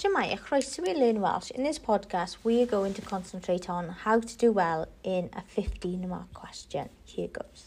Shemaya, croeso i Learn Welsh. In this podcast, we are going to concentrate on how to do well in a 15 mark question. Here goes.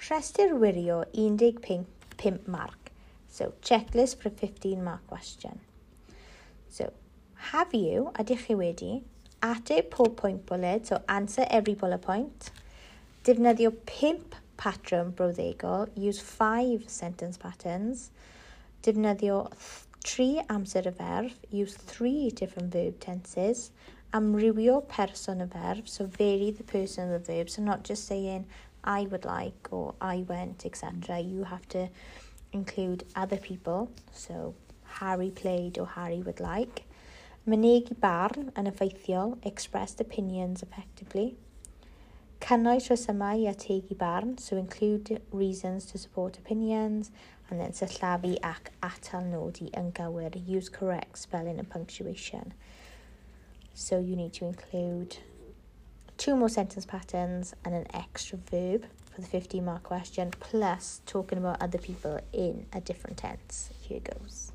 Rhestr wirio 15 mark. So, checklist for a 15 mark question. So, have you, ydych chi wedi, ateb pob point bullet, so answer every bullet point, defnyddio 5 patrwm brawddegol, use five sentence patterns, defnyddio tri amser y ferf, use three different verb tenses, amrywio person y ferf, so vary the person of the verb, so not just saying I would like or I went, etc. You have to include other people, so Harry played or Harry would like. Mynegu barn yn effeithiol, expressed opinions effectively cynnwys rhesymau a tegu barn, so include reasons to support opinions, and then sillafu ac atal nodi yn gywir, use correct spelling and punctuation. So you need to include two more sentence patterns and an extra verb for the 15 mark question, plus talking about other people in a different tense. Here goes.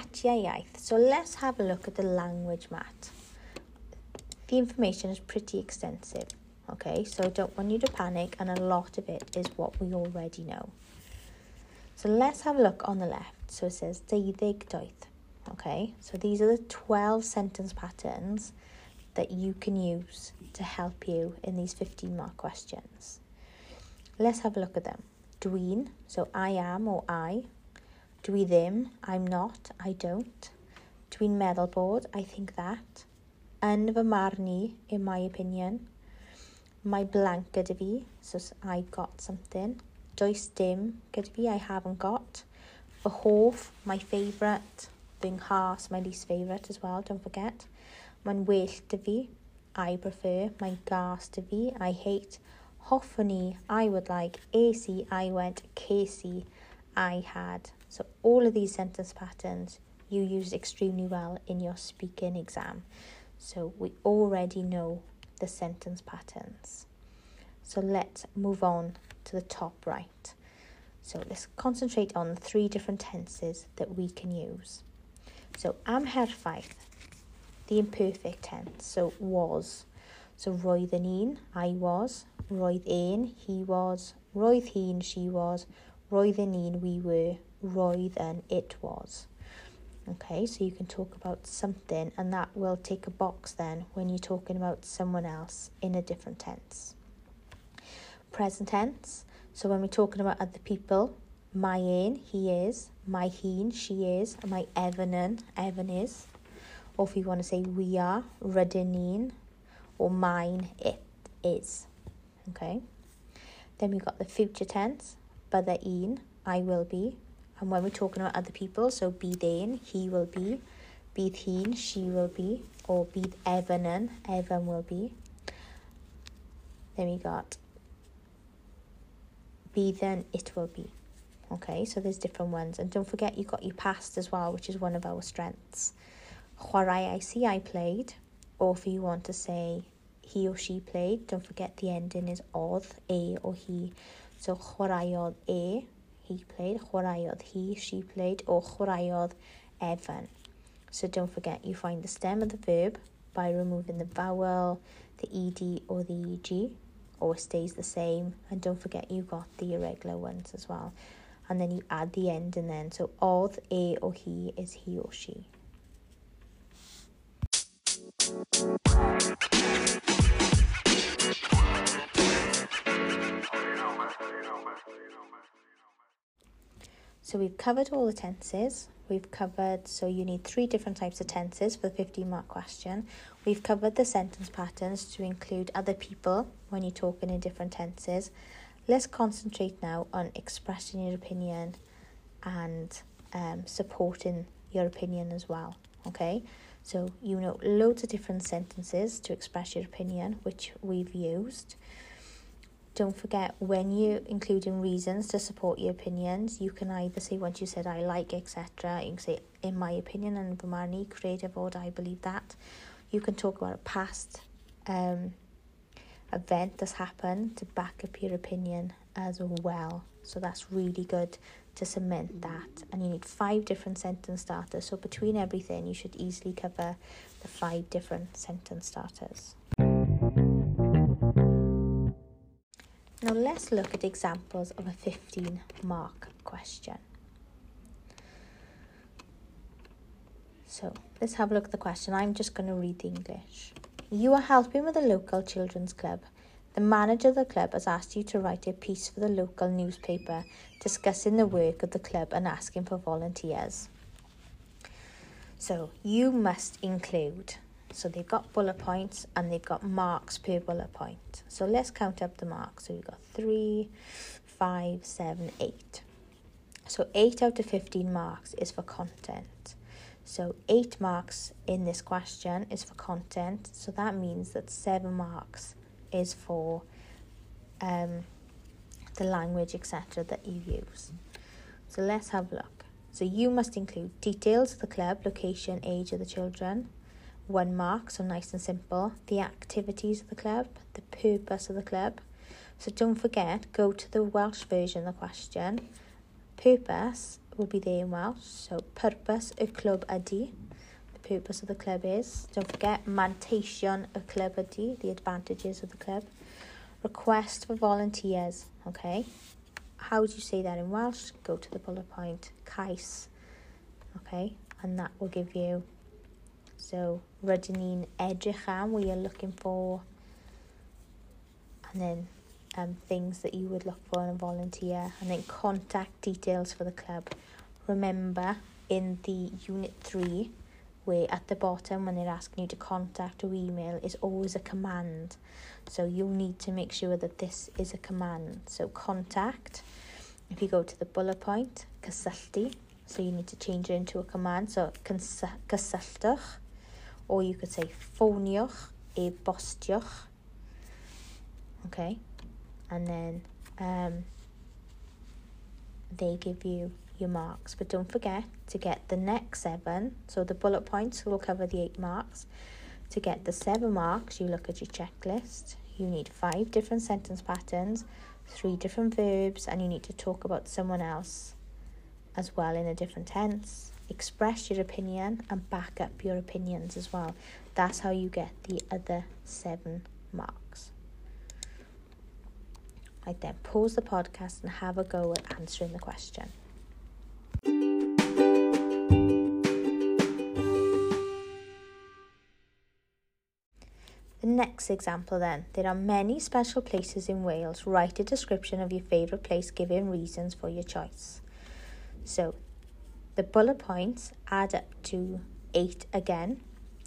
Iaith. So let's have a look at the language mat. The information is pretty extensive. Okay, so I don't want you to panic, and a lot of it is what we already know. So let's have a look on the left. So it says deuddeg doeth. Okay, so these are the 12 sentence patterns that you can use to help you in these 15 mark questions. Let's have a look at them. Dwi'n, so I am or I, Dwi ddim, I'm not, I don't. Dwi'n meddwl bod, I think that. Yn fy marn i, in my opinion. Mae blank gyda fi, so I've got something. Does dim gyda fi, I haven't got. Fy hoff, my favourite. Fy nghas, my least favourite as well, don't forget. Mae'n well dy fi, I prefer. Mae'n gas dy fi, I hate. Hoffwn i, I would like. AC, I went. Casey, I had. So all of these sentence patterns you used extremely well in your speaking exam. So we already know the sentence patterns. So let's move on to the top right. So let's concentrate on three different tenses that we can use. So amherffaith, the imperfect tense, so was. So roedd yn un, I was, roedd ein, he was, roedd hi'n, she was, roedd yn un, we were, roedd than it was. Okay, so you can talk about something, and that will take a box then when you're talking about someone else in a different tense. Present tense, so when we're talking about other people, my ein, he is, my heen, she is, my evanen, Evan is. Or if you want to say we are, rydyn or mine, it is. Okay. Then we've got the future tense, bydda un, I will be, and when we're talking about other people, so be then, he will be, be hi'n, she will be, or be Evan Evan will be. Then we got be then, it will be. Okay, so there's different ones. And don't forget you got your past as well, which is one of our strengths. Chwarae I see I played, or if you want to say he or she played, don't forget the ending is odd, a or he. So chwaraeodd e, he played, chwaraeodd he, she played, or chwaraeodd Evan. So don't forget you find the stem of the verb by removing the vowel, the ed or the eg, or stays the same. And don't forget you got the irregular ones as well. And then you add the end and then. So odd, a or he is he or she. So we've covered all the tenses. We've covered, so you need three different types of tenses for the 15 mark question. We've covered the sentence patterns to include other people when you're talking in different tenses. Let's concentrate now on expressing your opinion and um, supporting your opinion as well. Okay, so you know loads of different sentences to express your opinion, which we've used. Don't forget when you're including reasons to support your opinions, you can either say once you said I like, etc. You can say in my opinion and Vimarni, creative order, I believe that. You can talk about a past um, event that's happened to back up your opinion as well. So that's really good to cement that. And you need five different sentence starters. So between everything, you should easily cover the five different sentence starters. Now let's look at examples of a 15 mark question. So let's have a look at the question. I'm just going to read the English. You are helping with a local children's club. The manager of the club has asked you to write a piece for the local newspaper discussing the work of the club and asking for volunteers. So you must include. So they've got bullet points and they've got marks per bullet point. So let's count up the marks. So we've got three, five, seven, eight. So 8 out of 15 marks is for content. So 8 marks in this question is for content. So that means that 7 marks is for um, the language, etc., that you use. So let's have a look. So you must include details of the club, location, age of the children, one mark, so nice and simple, the activities of the club, the purpose of the club. So don't forget, go to the Welsh version of the question. Purpose will be there in Welsh, so purpose y clwb ydy, the purpose of the club is. Don't forget, manteision y club ydy, the advantages of the club. Request for volunteers, okay? How do you say that in Welsh? Go to the bullet point, cais, okay? And that will give you So, rydyn ni'n edrych am, we are looking for, and then um, things that you would look for in a volunteer, and then contact details for the club. Remember, in the Unit 3, where at the bottom when they're asking you to contact or email is always a command. So you'll need to make sure that this is a command. So contact, if you go to the bullet point, cysylltu, so you need to change it into a command. So cysylltwch, or you could say ffoniwch, e-bostiwch. Okay, and then um, they give you your marks. But don't forget to get the next seven. So the bullet points will cover the eight marks. To get the seven marks, you look at your checklist. You need five different sentence patterns, three different verbs, and you need to talk about someone else as well in a different tense. Express your opinion and back up your opinions as well. That's how you get the other seven marks. I then pause the podcast and have a go at answering the question. The next example then. There are many special places in Wales. Write a description of your favourite place giving reasons for your choice. So the bullet points add up to eight again.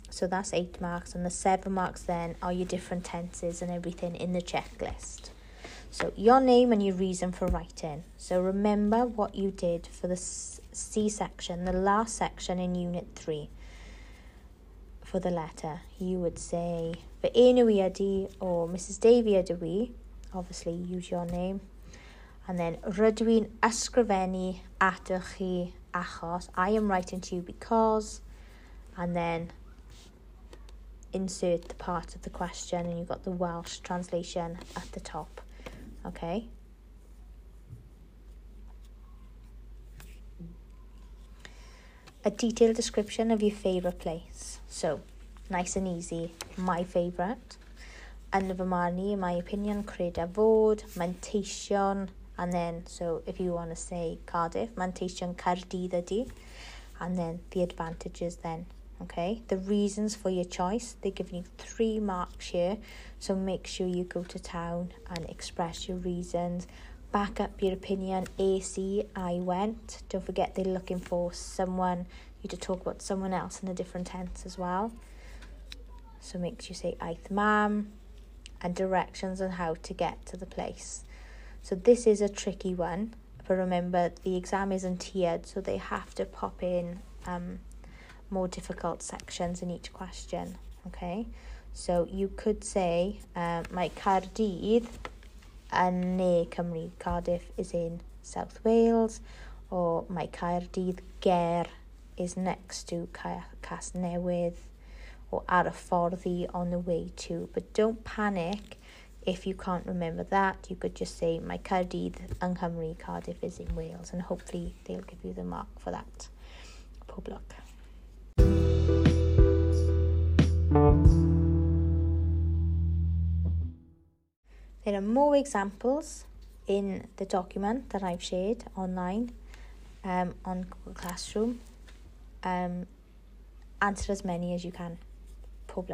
So that's eight marks, and the seven marks then are your different tenses and everything in the checklist. So your name and your reason for writing. So remember what you did for the C section, the last section in Unit 3 for the letter. You would say fy enw i ydy or Mrs Davy. Obviously, use your name. And then rydw i'n ysgrifennu atych chi achos, I am writing to you because, and then insert the part of the question, and you've got the Welsh translation at the top. Okay? A detailed description of your favourite place. So, nice and easy, my favourite. Yn fy marn i, in my opinion, cred a fod, manteision, and then, so if you want to say Cardiff, Caerdydd ydy, and then the advantages then, okay? The reasons for your choice, they're giving you three marks here, so make sure you go to town and express your reasons, back up your opinion, AC, I went, don't forget they're looking for someone you to talk about someone else in a different tense as well. So make sure you say aeth mam and directions on how to get to the place. So this is a tricky one, but remember the exam isn't tiered, so they have to pop in um, more difficult sections in each question, okay? So you could say, uh, mae Cardydd yn ne Cymru. Cardiff is in South Wales, or mae Caerdydd ger is next to Casnewydd, or ar y ffordd on the way to. But don't panic If you can't remember that, you could just say my Caerdydd yng Nghymru, Cardiff is in Wales, and hopefully they'll give you the mark for that. Pob. There are more examples in the document that I've shared online um, on Google Classroom. Um, answer as many as you can. Pob.